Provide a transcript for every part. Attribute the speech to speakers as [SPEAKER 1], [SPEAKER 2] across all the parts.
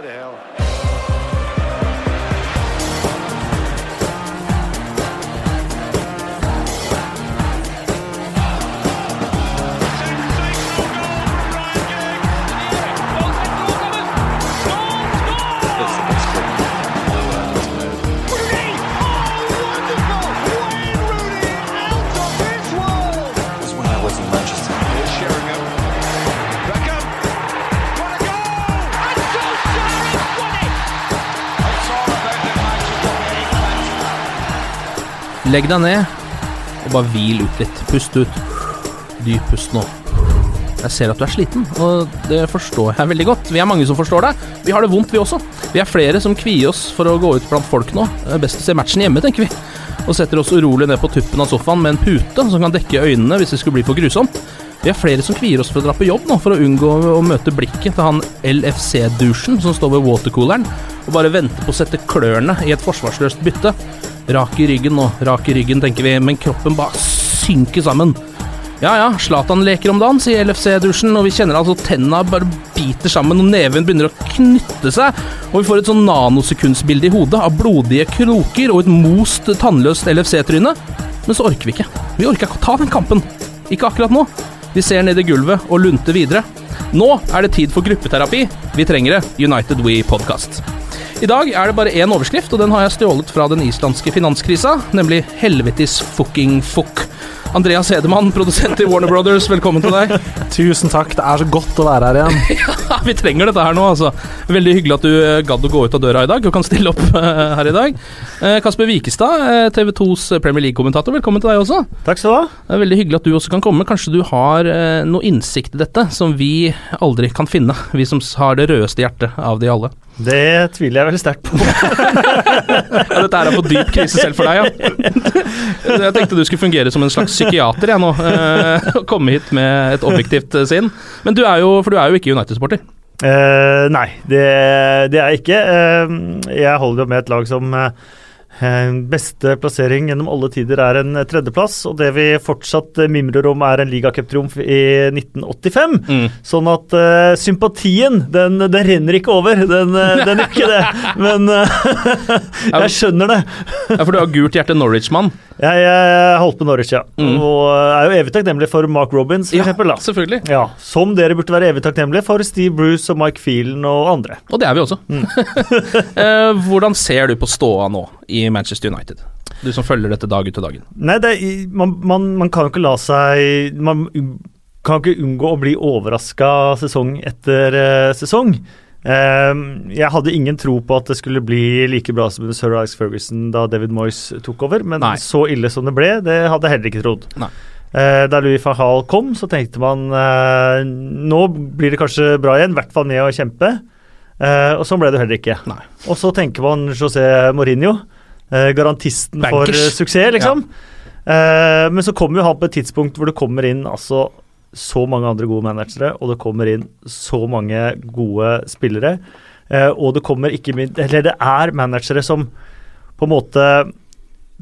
[SPEAKER 1] bloody hell.
[SPEAKER 2] Legg deg ned og bare hvil ut litt. Pust ut. Dyp pust nå. Jeg ser at du er sliten, og det forstår jeg veldig godt. Vi er mange som forstår deg. Vi har det vondt, vi også. Vi er flere som kvier oss for å gå ut blant folk nå. Det er best å se matchen hjemme, tenker vi. Og setter oss urolig ned på tuppen av sofaen med en pute som kan dekke øynene hvis det skulle bli for grusomt. Vi er flere som kvier oss for å dra på jobb nå, for å unngå å møte blikket til han LFC-dusjen som står ved watercooleren og bare venter på å sette klørne i et forsvarsløst bytte. Rak i ryggen og rak i ryggen, tenker vi, men kroppen bare synker sammen. Ja ja, Zlatan leker om dagen, sier LFC-dusjen, og vi kjenner altså tenna bare biter sammen, og neven begynner å knytte seg, og vi får et sånn nanosekundsbilde i hodet av blodige kroker og et most, tannløst LFC-tryne. Men så orker vi ikke. Vi orker ikke å ta den kampen. Ikke akkurat nå. Vi ser ned i gulvet og lunter videre. Nå er det tid for gruppeterapi. Vi trenger det. United We Podcast. I dag er det bare én overskrift, og den har jeg stjålet fra den islandske finanskrisa, nemlig 'Helvetes fucking fuck'. Andreas Hedemann, produsent i Warner Brothers, velkommen til deg.
[SPEAKER 3] Tusen takk, det er så godt å være her igjen.
[SPEAKER 2] Ja, vi trenger dette her nå, altså. Veldig hyggelig at du eh, gadd å gå ut av døra i dag og kan stille opp eh, her i dag. Eh, Kasper Wikestad, TV 2s Premier League-kommentator, velkommen til deg også.
[SPEAKER 3] Takk skal du ha.
[SPEAKER 2] Det er veldig hyggelig at du også kan komme. Kanskje du har noe innsikt i dette som vi aldri kan finne, vi som har det rødeste hjertet av de alle.
[SPEAKER 3] Det tviler jeg veldig sterkt på.
[SPEAKER 2] Ja, dette er på dyp krise selv for deg, ja. Jeg tenkte du skulle fungere som en slags psykiater jeg nå, eh, og komme hit med et objektivt eh, sinn. Men du er jo, for du er jo ikke United-supporter.
[SPEAKER 3] Eh, nei, det, det er jeg ikke. Eh, jeg holder jo med et lag som eh, Beste plassering gjennom alle tider er en tredjeplass, og det vi fortsatt eh, mimrer om er en ligacuptriumf i 1985.
[SPEAKER 2] Mm.
[SPEAKER 3] Sånn at uh, sympatien, den, den renner ikke over. Den, eh, den gjør ikke det. Men uh, jeg skjønner det.
[SPEAKER 2] Ja, for du har gult hjerte Norwich-mann.
[SPEAKER 3] Jeg, jeg holdt på Norwich, ja.
[SPEAKER 2] Mm.
[SPEAKER 3] Og er jo evig takknemlig for Mark Robins, for
[SPEAKER 2] Ja,
[SPEAKER 3] eksempel. Da.
[SPEAKER 2] selvfølgelig.
[SPEAKER 3] Ja, Som dere burde være evig takknemlige for Steve Bruce og Mike Phelan og andre.
[SPEAKER 2] Og det er vi også. Eh, Hvordan ser du på ståa nå i Manchester United? Du som følger dette dag ut og dagen.
[SPEAKER 3] Nei, det, man, man, man kan jo ikke la seg Man kan ikke unngå å bli overraska sesong etter uh, sesong. Eh, jeg hadde ingen tro på at det skulle bli like bra som under Sir Alex Ferguson da David Moyes tok over, men
[SPEAKER 2] Nei.
[SPEAKER 3] så ille som det ble, det hadde jeg heller ikke trodd. Eh, da Louis van Hall kom, så tenkte man eh, nå blir det kanskje bra igjen, i hvert fall med å kjempe. Og sånn ble det heller ikke.
[SPEAKER 2] Nei.
[SPEAKER 3] Og så tenker man José Mourinho, garantisten for
[SPEAKER 2] Bankers.
[SPEAKER 3] for suksess, liksom. Eh, men så kommer jo han på et tidspunkt hvor det kommer inn altså så mange andre gode managere, og det kommer inn så mange gode spillere. Eh, og det kommer ikke minst Eller det er managere som på en måte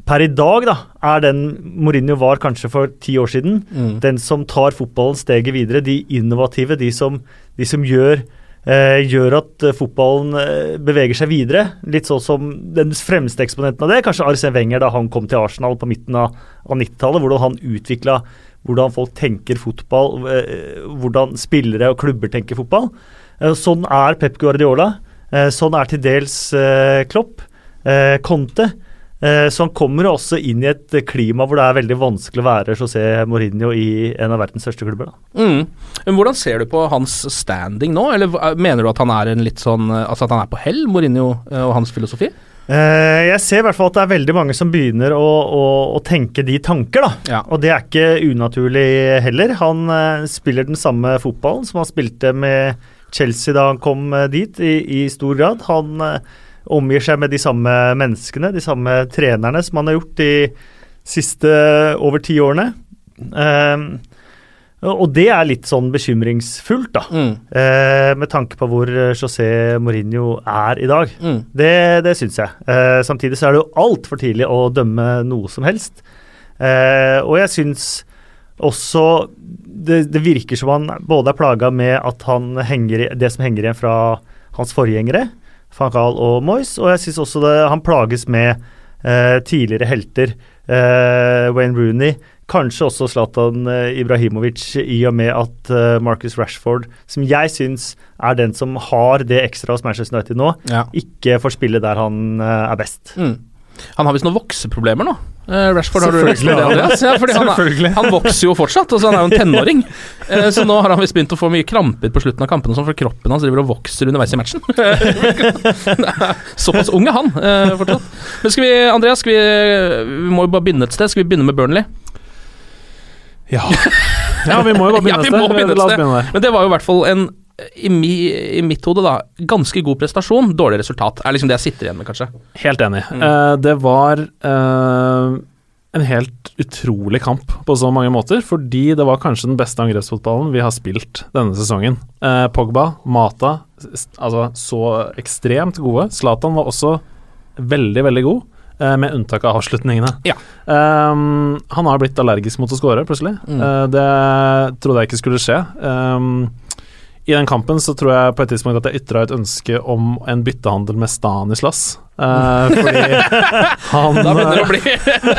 [SPEAKER 3] per i dag da, er den Mourinho var kanskje for ti år siden.
[SPEAKER 2] Mm.
[SPEAKER 3] Den som tar fotballen steget videre. De innovative, de som, de som gjør, eh, gjør at eh, fotballen eh, beveger seg videre. Litt sånn som den fremste eksponenten av det, kanskje Arsene Wenger da han kom til Arsenal på midten av, av 90-tallet. Hvordan han utvikla hvordan folk tenker fotball, eh, hvordan spillere og klubber tenker fotball. Eh, sånn er Pep Guardiola. Eh, sånn er til dels eh, Klopp. Eh, Conte. Eh, så han kommer jo også inn i et klima hvor det er veldig vanskelig å være José Mourinho i en av verdens største klubber.
[SPEAKER 2] Mm. Men Hvordan ser du på hans standing nå, eller mener du at han er sånn Altså at han er på hell, Mourinho eh, og hans filosofi?
[SPEAKER 3] Eh, jeg ser i hvert fall at det er veldig mange som begynner å, å, å tenke de tanker.
[SPEAKER 2] Ja.
[SPEAKER 3] Og det er ikke unaturlig heller. Han eh, spiller den samme fotballen som han spilte med Chelsea da han kom eh, dit, i, i stor grad. Han eh, omgir seg med de samme menneskene, de samme trenerne, som han har gjort de siste over ti årene. Um, og det er litt sånn bekymringsfullt, da.
[SPEAKER 2] Mm.
[SPEAKER 3] Eh, med tanke på hvor eh, José Mourinho er i dag.
[SPEAKER 2] Mm.
[SPEAKER 3] Det, det syns jeg. Eh, samtidig så er det jo altfor tidlig å dømme noe som helst. Eh, og jeg syns også det, det virker som han både er plaga med at han henger det som henger igjen fra hans forgjengere, van Gaal og Moyes, og jeg syns også det, han plages med eh, tidligere helter. Eh, Wayne Rooney, kanskje også Zlatan eh, Ibrahimovic, i og med at eh, Marcus Rashford, som jeg syns er den som har det ekstra hos Manchester United nå,
[SPEAKER 2] Ja.
[SPEAKER 3] ikke får spille der han eh, er best.
[SPEAKER 2] Mm. Han har visst noen vokseproblemer nå. Uh, Rashford, har du lest det. Andreas? Ja, fordi han, er, han vokser jo fortsatt, altså han er jo en tenåring. Uh, så nå har han visst begynt å få mye kramper på slutten av kampene, sånn, for kroppen hans driver og vokser underveis i matchen. Såpass ung er han uh, fortsatt. Men skal vi, Andreas, skal vi, vi må jo bare begynne et sted. Skal vi begynne med Burnley?
[SPEAKER 4] Ja. ja, vi må jo bare begynne
[SPEAKER 2] Ja, vi
[SPEAKER 4] et sted.
[SPEAKER 2] begynne et sted.
[SPEAKER 4] begynne.
[SPEAKER 2] Men det var jo i hvert fall en i, mi, I mitt hode, da, ganske god prestasjon. Dårlig resultat. Er liksom det jeg sitter igjen med, kanskje.
[SPEAKER 4] Helt enig.
[SPEAKER 2] Mm.
[SPEAKER 4] Uh, det var uh, en helt utrolig kamp på så mange måter, fordi det var kanskje den beste angrepsfotballen vi har spilt denne sesongen. Uh, Pogba, Mata, altså så ekstremt gode. Zlatan var også veldig, veldig god. Med unntak av avslutningene.
[SPEAKER 2] Ja.
[SPEAKER 4] Um, han har blitt allergisk mot å score, plutselig.
[SPEAKER 2] Mm.
[SPEAKER 4] Uh, det trodde jeg ikke skulle skje. Um, I den kampen så tror jeg på et tidspunkt at jeg ytra et ønske om en byttehandel med Stanislas. Uh, fordi han,
[SPEAKER 2] Da begynner det å bli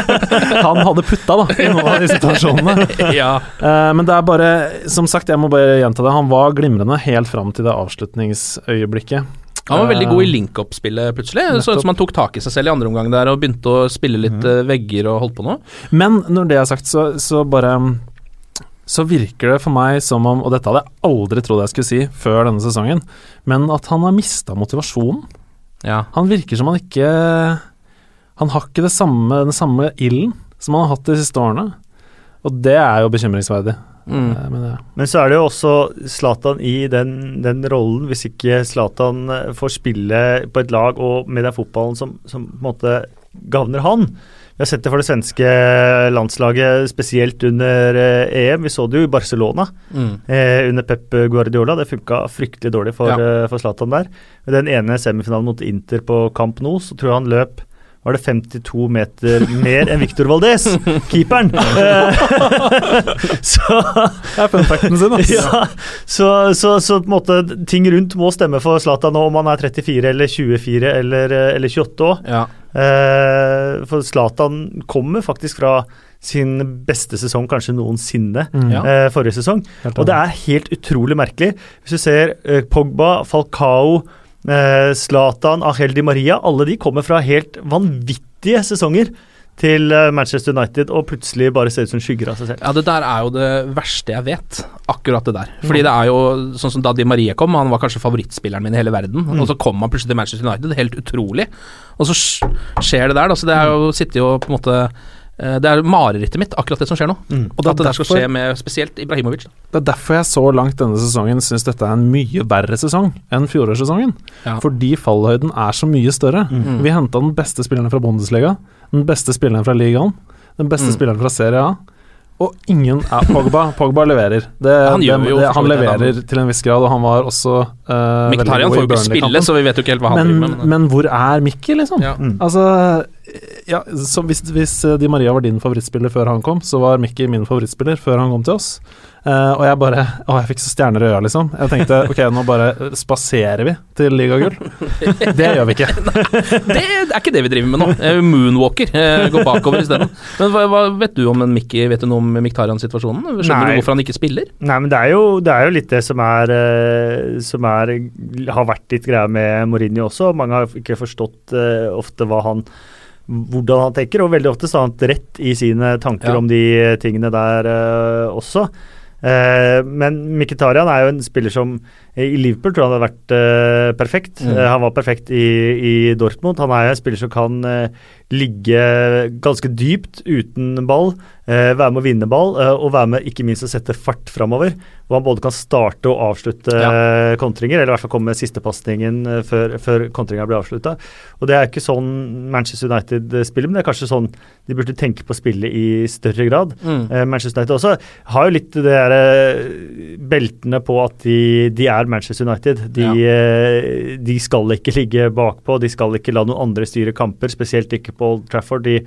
[SPEAKER 4] han hadde putta da, i noen av de situasjonene.
[SPEAKER 2] Ja.
[SPEAKER 4] uh, men det er bare Som sagt, jeg må bare gjenta det. Han var glimrende helt fram til det avslutningsøyeblikket.
[SPEAKER 2] Han var veldig god i link-up-spillet plutselig. Det så som han tok tak i seg selv i andre omgang der og begynte å spille litt mm. vegger og holdt på noe.
[SPEAKER 4] Men når det er sagt, så, så bare Så virker det for meg som om, og dette hadde jeg aldri trodd jeg skulle si før denne sesongen, men at han har mista motivasjonen.
[SPEAKER 2] Ja.
[SPEAKER 4] Han virker som han ikke Han har ikke det samme, den samme ilden som han har hatt de siste årene. Og det er jo bekymringsverdig.
[SPEAKER 2] Mm.
[SPEAKER 4] Eh, Men ja.
[SPEAKER 3] Men så er det jo også Zlatan i den, den rollen, hvis ikke Zlatan eh, får spille på et lag og med den fotballen som, som på en måte gagner han. Vi har sett det for det svenske landslaget, spesielt under eh, EM. Vi så det jo i Barcelona
[SPEAKER 2] Mm.
[SPEAKER 3] eh, under Pep Guardiola. Det funka fryktelig dårlig for,
[SPEAKER 2] Ja.
[SPEAKER 3] eh, for Zlatan der. I den ene semifinalen mot Inter på Camp Nou, så tror jeg han løp var det 52 meter mer enn Victor Valdez, keeperen. Så
[SPEAKER 4] det er fun facten sin, altså.
[SPEAKER 3] ja, så, så, så på en måte ting rundt må stemme for Zlatan nå, om han er 34 eller 24 eller, eller 28 år.
[SPEAKER 2] Ja.
[SPEAKER 3] Eh, for Zlatan kommer faktisk fra sin beste sesong kanskje noensinne,
[SPEAKER 4] Mm.
[SPEAKER 3] Eh, forrige sesong. Og det er helt utrolig merkelig. Hvis du ser eh, Pogba, Falcao, eh, Zlatan, Angel Di Maria, alle de kommer fra helt vanvittige sesonger til eh, Manchester United og plutselig bare ser ut som skygger av seg selv.
[SPEAKER 2] ja, det der er jo det verste jeg vet. Akkurat det der. Fordi det er jo sånn som da Di Maria kom, han var kanskje favorittspilleren min i hele verden. Og så kom han plutselig til Manchester United, helt utrolig. Og så skjer det der, da. Så det er jo sitter jo på en måte eh, det er marerittet mitt, akkurat det som skjer nå.
[SPEAKER 4] Og det
[SPEAKER 2] At det
[SPEAKER 4] er
[SPEAKER 2] der skal skje med spesielt Ibrahimovic. Da.
[SPEAKER 4] Det er derfor jeg så langt denne sesongen syns dette er en mye verre sesong enn fjorårssesongen.
[SPEAKER 2] Ja.
[SPEAKER 4] Fordi fallhøyden er så mye større.
[SPEAKER 2] Mm.
[SPEAKER 4] Vi henta den beste spilleren fra Bundesliga, den beste spilleren fra ligaen, den beste
[SPEAKER 2] Mm.
[SPEAKER 4] spilleren fra Serie A. Og ingen er Pogba. Pogba leverer. Det,
[SPEAKER 2] Han gjør
[SPEAKER 4] det,
[SPEAKER 2] jo
[SPEAKER 4] det, han leverer til en viss grad, og han var også uh,
[SPEAKER 2] Mkhitaryan får jo ikke spille, så vi vet jo ikke helt hva han
[SPEAKER 4] men,
[SPEAKER 2] driver med. Men,
[SPEAKER 4] men hvor er Mikkel, liksom?
[SPEAKER 2] ja.
[SPEAKER 4] Altså ja, så hvis, hvis eh, Di Maria var din favorittspiller før han kom, så var Mikki min favorittspiller før han kom til oss. Uh, og jeg bare Å, jeg fikk så stjerner i øya, liksom. Jeg tenkte ok, nå bare spaserer vi til ligagull. Det gjør vi ikke.
[SPEAKER 2] det er ikke det vi driver med nå. Moonwalker. Går bakover isteden. Men hva, hva vet du om en Mickey, vet du noe om Miktarian-situasjonen? Skjønner
[SPEAKER 3] Nei.
[SPEAKER 2] du hvorfor han ikke spiller?
[SPEAKER 3] Nei, men det er jo, det er jo litt det som er eh, Som er har vært litt greia med Mourinho også. Mange har ikke forstått uh, ofte hva han hvordan han tenker, og veldig ofte har han rett i sine tanker
[SPEAKER 2] Ja.
[SPEAKER 3] om de tingene der uh, også. Uh, men Mkhitaryan er jo en spiller som i Liverpool tror jeg han hadde vært uh, perfekt.
[SPEAKER 2] Mm.
[SPEAKER 3] Uh, han var perfekt i, i Dortmund. Han er en spiller som kan uh, ligge ganske dypt uten ball, eh, være med å vinne ball, eh, og være med ikke minst å sette fart framover. Hvor han både kan starte og avslutte ja. kontringer, eller i hvert fall komme med sistepasningen eh, før, før kontringa blir avslutta. Og det er ikke sånn Manchester United eh, spiller, men det er kanskje sånn de burde tenke på å spille i større grad.
[SPEAKER 2] Mm.
[SPEAKER 3] Eh, Manchester United også har jo litt det der eh, beltene på at de, de er Manchester United. De, ja. de skal ikke ligge bakpå, de skal ikke la noen andre styre kamper, spesielt ikke på Old Trafford. De,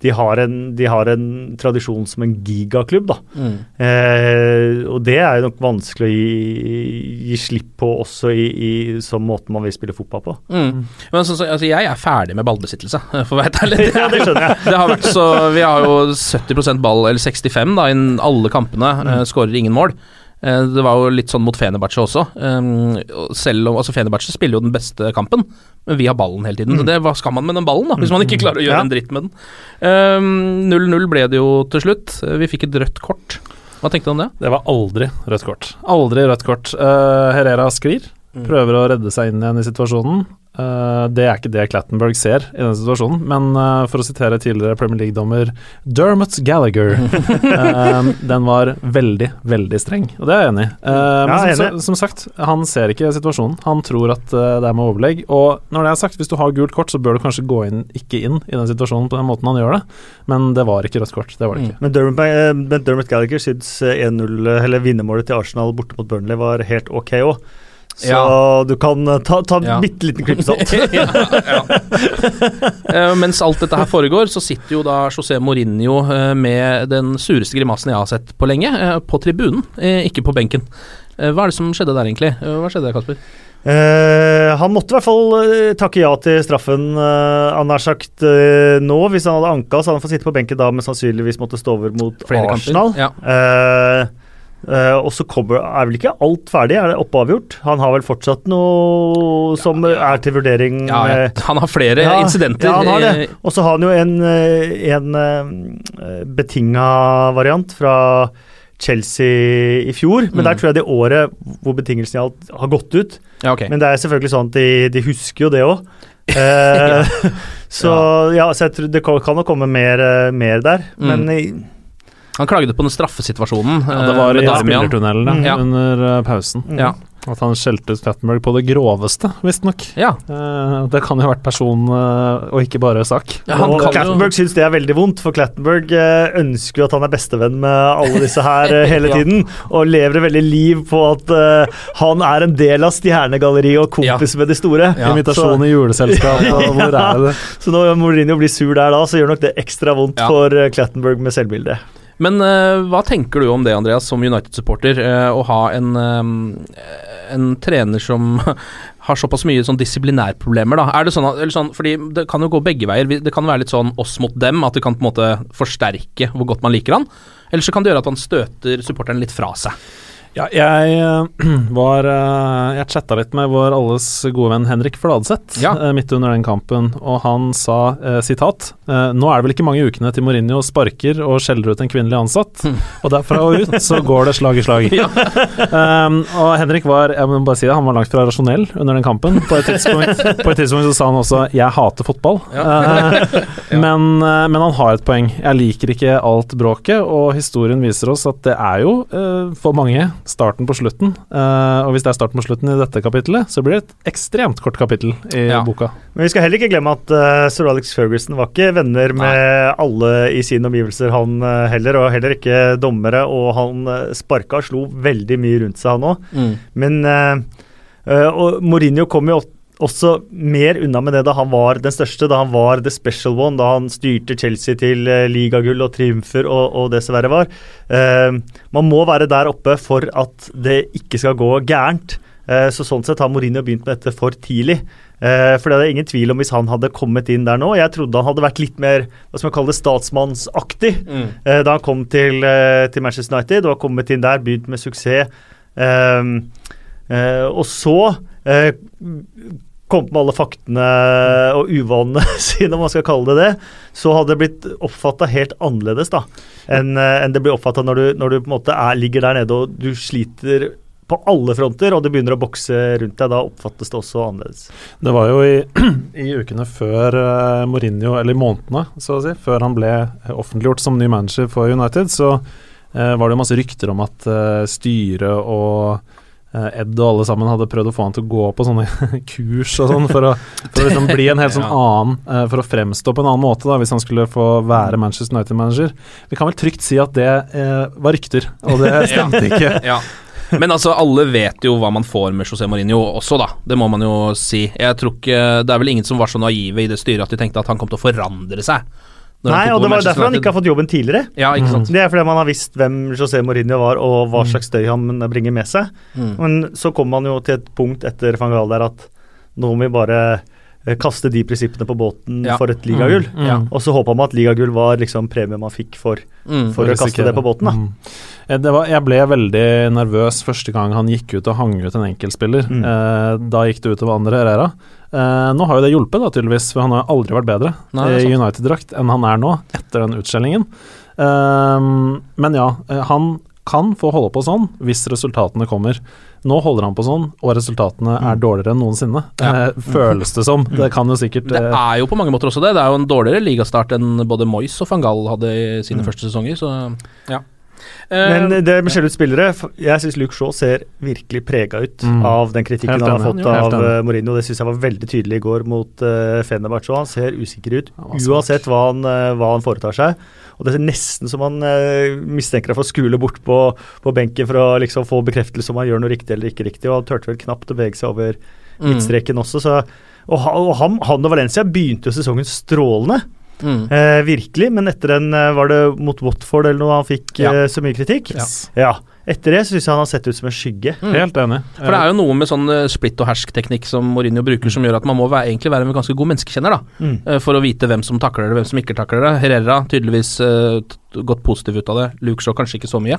[SPEAKER 3] de, har, en, de har en tradisjon som en gigaklubb, da.
[SPEAKER 2] Mm.
[SPEAKER 3] Eh, og det er jo nok vanskelig å gi, gi slipp på også i, i sånn måten man vil spille fotball på.
[SPEAKER 2] Mm. Men så, så, altså, jeg er ferdig med ballbesittelse, for å være helt ærlig.
[SPEAKER 3] Ja, det skjønner jeg.
[SPEAKER 2] Det har vært så Vi har jo 70% ball, eller 65 da, innen alle kampene. eh, Skårer ingen mål. Eh, Det var jo litt sånn mot Fenerbahçe også. Um, Selv om altså Fenerbahçe spiller jo den beste kampen, men vi har ballen hele tiden. Så det, hva skal man med den ballen, da, hvis man ikke klarer å gjøre
[SPEAKER 3] Ja.
[SPEAKER 2] en dritt med den? Um, 0-0 ble det jo til slutt. Eh, Vi fikk et rødt kort. Hva tenkte du om det?
[SPEAKER 4] Det var aldri rødt kort. Aldri rødt kort. Uh, Herrera sklir, prøver å redde seg inn igjen i situasjonen. Eh, det er ikke det Clattenberg ser i den situasjonen, men eh, for å sitere tidligere Premier League-dommer Dermot Gallagher eh, Den var veldig, veldig streng, og det er jeg enig i. Men
[SPEAKER 3] Ja,
[SPEAKER 4] som,
[SPEAKER 3] enig.
[SPEAKER 4] som sagt, han ser ikke situasjonen. Han tror at det er med overlegg. Og når det er sagt, hvis du har gult kort, så bør du kanskje gå inn, ikke inn i den situasjonen på den måten han gjør det, men det var ikke rødt kort. Det var det ikke.
[SPEAKER 3] Men Dermot, men Dermot Gallagher syns eh, 1-0, eller vinnermålet til Arsenal borte mot Burnley var helt ok òg. Så
[SPEAKER 2] Ja.
[SPEAKER 3] du kan ta, ta, en Ja. bitte liten klype salt.
[SPEAKER 2] ja, ja. Eh, mens alt dette her foregår, så sitter jo da José Mourinho uh, med den sureste grimasen jeg har sett på lenge, uh, på tribunen, eh, ikke på benken. Eh, hva er det som skjedde der, egentlig? Eh, hva skjedde, der, Kasper?
[SPEAKER 3] Uh, han måtte i hvert fall eh, takke ja til straffen, uh, han har sagt eh, nå. Hvis han hadde anka, så hadde han fått sitte på benken da, men sannsynligvis måtte stå over mot
[SPEAKER 2] Flere.
[SPEAKER 3] Arsenal.
[SPEAKER 2] Ja.
[SPEAKER 3] Eh, og så kommer, er vel ikke alt ferdig, er det oppavgjort? Han har vel fortsatt noe som er til vurdering?
[SPEAKER 2] Ja,
[SPEAKER 3] eh,
[SPEAKER 2] han har flere
[SPEAKER 3] Ja,
[SPEAKER 2] incidenter.
[SPEAKER 3] Ja, han har det. Og så har han jo en, eh, en betinga variant fra Chelsea i fjor, men
[SPEAKER 2] Mm.
[SPEAKER 3] der tror jeg det året hvor betingelsene gjaldt, har gått ut.
[SPEAKER 2] ja, ok.
[SPEAKER 3] Men det er selvfølgelig sånn at de, de husker jo det òg. Eh, så ja, så jeg tror det kan nok komme mer, mer der. Men
[SPEAKER 2] Mm.
[SPEAKER 3] i-
[SPEAKER 2] Han klagde på den straffesituasjonen.
[SPEAKER 4] Ja, det var
[SPEAKER 2] eh,
[SPEAKER 4] i
[SPEAKER 2] Spillertunnelene
[SPEAKER 4] spillertunnelen
[SPEAKER 2] Ja.
[SPEAKER 4] under eh, pausen.
[SPEAKER 2] Ja.
[SPEAKER 4] At han skjelte ut Clattenburg på det groveste, visstnok.
[SPEAKER 2] ja.
[SPEAKER 4] Uh, det kan jo ha vært person eh, og ikke bare sak.
[SPEAKER 2] Ja,
[SPEAKER 3] og Clattenberg syns det er veldig vondt, for Clattenberg eh, ønsker jo at han er bestevenn med alle disse her eh, hele
[SPEAKER 2] Ja.
[SPEAKER 3] tiden, og lever veldig liv på at uh, han er en del av stjernegalleriet og kompis med de store.
[SPEAKER 2] Ja.
[SPEAKER 4] Invitasjon i juleselskap, og hvor er det?
[SPEAKER 3] Så når Mourinho blir sur der da, så gjør nok det ekstra vondt
[SPEAKER 2] Ja.
[SPEAKER 3] for Clattenberg med selvbildet.
[SPEAKER 2] Men eh, hva tenker du om det, Andreas, som United-supporter, eh, å ha en, eh, en trener som har såpass mye sånn disiplinærproblemer, da? Er det sånn at, sånn, fordi det kan jo gå begge veier. Det kan være litt sånn oss mot dem, at det kan på en måte forsterke hvor godt man liker han. Eller så kan det gjøre at han støter supporteren litt fra seg.
[SPEAKER 4] Ja, jeg eh, var eh, Jeg chatta litt med vår alles gode venn Henrik Fladseth
[SPEAKER 2] Ja.
[SPEAKER 4] eh, midt under den kampen, og han sa sitat Nå er det vel ikke mange ukene til Mourinho sparker og skjeller ut en kvinnelig ansatt, og derfra og ut så går det slag i slag. um, og Henrik var jeg må bare si det, han var langt fra rasjonell under den kampen. På et tidspunkt, på et tidspunkt så sa han også 'jeg hater fotball', Eh, men, men han har et poeng. Jeg liker ikke alt bråket, og historien viser oss at det er jo uh, for mange starten på slutten. Uh, og hvis det er starten på slutten i dette kapittelet, så blir det et ekstremt kort kapittel i
[SPEAKER 2] Ja.
[SPEAKER 4] boka.
[SPEAKER 3] Men vi skal heller ikke glemme at uh, sir Alex Ferguson var ikke venner med alle i sine omgivelser, han uh, heller, og heller ikke dommere. Og han uh, sparka og slo veldig mye rundt seg, han òg. Men eh, eh, Og Mourinho kom jo opp- også mer unna med det da han var den største, da han var the special one, da han styrte Chelsea til uh, ligagull og triumfer og, og det som verre var. Uh, man må være der oppe for at det ikke skal gå gærent. Uh, så Sånn sett har Mourinho begynt med dette for tidlig. Uh, for det er ingen tvil om hvis han hadde kommet inn der nå. Jeg trodde han hadde vært litt mer hva skal man kalle det, statsmannsaktig eh, da han kom til, uh, til Manchester United og har kommet inn der, begynt med suksess. Og så kommet med alle faktene og uvanene sine, om man skal kalle det det, så hadde det blitt oppfatta helt annerledes da, enn en det blir oppfatta når, du- når du på en måte er, ligger der nede og du sliter på alle fronter, og det begynner å bokse rundt deg. Da oppfattes det også annerledes.
[SPEAKER 4] Det var jo i, i ukene før uh, Mourinho, eller månedene, så å si, før han ble offentliggjort som ny manager for United, så eh, var det masse rykter om at uh, styret og eh, Ed og alle sammen hadde prøvd å få han til å gå på sånne kurs og sånn, for å, for å liksom bli en helt sånn annen eh, For å fremstå på en annen måte, da, hvis han skulle få være Manchester United-manager. Vi kan vel trygt si at det eh, var rykter, og det stemte ikke.
[SPEAKER 2] Ja. Men altså, alle vet jo hva man får med José Mourinho også, da. Det må man jo si. Jeg tror ikke Det er vel ingen som var så naive i det styret at de tenkte at han kom til å forandre seg.
[SPEAKER 3] Nei, og det var derfor han ikke har fått jobben tidligere.
[SPEAKER 2] Ja, ikke sant.
[SPEAKER 3] Det er fordi man har visst hvem José Mourinho var, og hva slags støy han bringer med seg.
[SPEAKER 2] Mm.
[SPEAKER 3] Men så kommer man jo til et punkt etter van Gaal der at nå må vi bare kaste de prinsippene på båten
[SPEAKER 2] Ja.
[SPEAKER 3] for et ligagull.
[SPEAKER 4] Mm, mm.
[SPEAKER 3] Og så håpa man at ligagull var liksom premien man fikk for,
[SPEAKER 2] Mm.
[SPEAKER 3] for å kaste det på båten. da.
[SPEAKER 4] Mm. Eh, Det var, jeg ble veldig nervøs første gang han gikk ut og hang ut en enkeltspiller.
[SPEAKER 3] Mm.
[SPEAKER 4] Eh, da gikk det utover andre Herrera. Eh, nå har jo det hjulpet, da, tydeligvis, for han har aldri vært bedre
[SPEAKER 2] Nei,
[SPEAKER 4] i. United-drakt enn han er nå, etter den utskjellingen. Eh, men ja, eh, han kan få holde på sånn hvis resultatene kommer. Nå holder han på sånn, og resultatene er dårligere enn noensinne.
[SPEAKER 2] Ja.
[SPEAKER 4] Eh, føles det som. Det kan jo sikkert
[SPEAKER 2] Det
[SPEAKER 4] eh,
[SPEAKER 2] er jo på mange måter også det. Det er jo en dårligere ligastart enn både Moyes og van Gaal hadde i sine første sesonger, så ja. Eh,
[SPEAKER 3] Men det med skjelle ut spillere Jeg syns Luke Shaw ser virkelig prega ut
[SPEAKER 4] Mm.
[SPEAKER 3] av den kritikken
[SPEAKER 4] Helt
[SPEAKER 3] han har fått av eh, Mourinho. Det syns jeg var veldig tydelig i går mot uh, Fenerbahçe. Han ser usikker ut uansett hva han, eh, hva han foretar seg. Og Det er nesten som han eh, mistenker deg for å skule bort på, på benken for å liksom få bekreftelse om han gjør noe riktig eller ikke riktig. og Han turte vel knapt å bevege seg over
[SPEAKER 2] Mm.
[SPEAKER 3] også. Så, og, og han, han og Valencia begynte jo sesongen strålende.
[SPEAKER 2] Mm.
[SPEAKER 3] Eh, virkelig, men etter den eh, var det mot Watford eller noe han fikk
[SPEAKER 2] Ja.
[SPEAKER 3] eh, så mye kritikk.
[SPEAKER 2] Ja.
[SPEAKER 3] Ja. Etter det syns jeg han har sett ut som en skygge.
[SPEAKER 4] Helt enig.
[SPEAKER 2] For det er jo noe med sånn eh, splitt og hersk-teknikk som Mourinho bruker, som gjør at man må være, egentlig være en ganske god menneskekjenner, da.
[SPEAKER 3] Mm.
[SPEAKER 2] For å vite hvem som takler det, hvem som ikke takler det. Herrera tydeligvis t- gått positiv ut av det. Luke Shaw kanskje ikke så mye.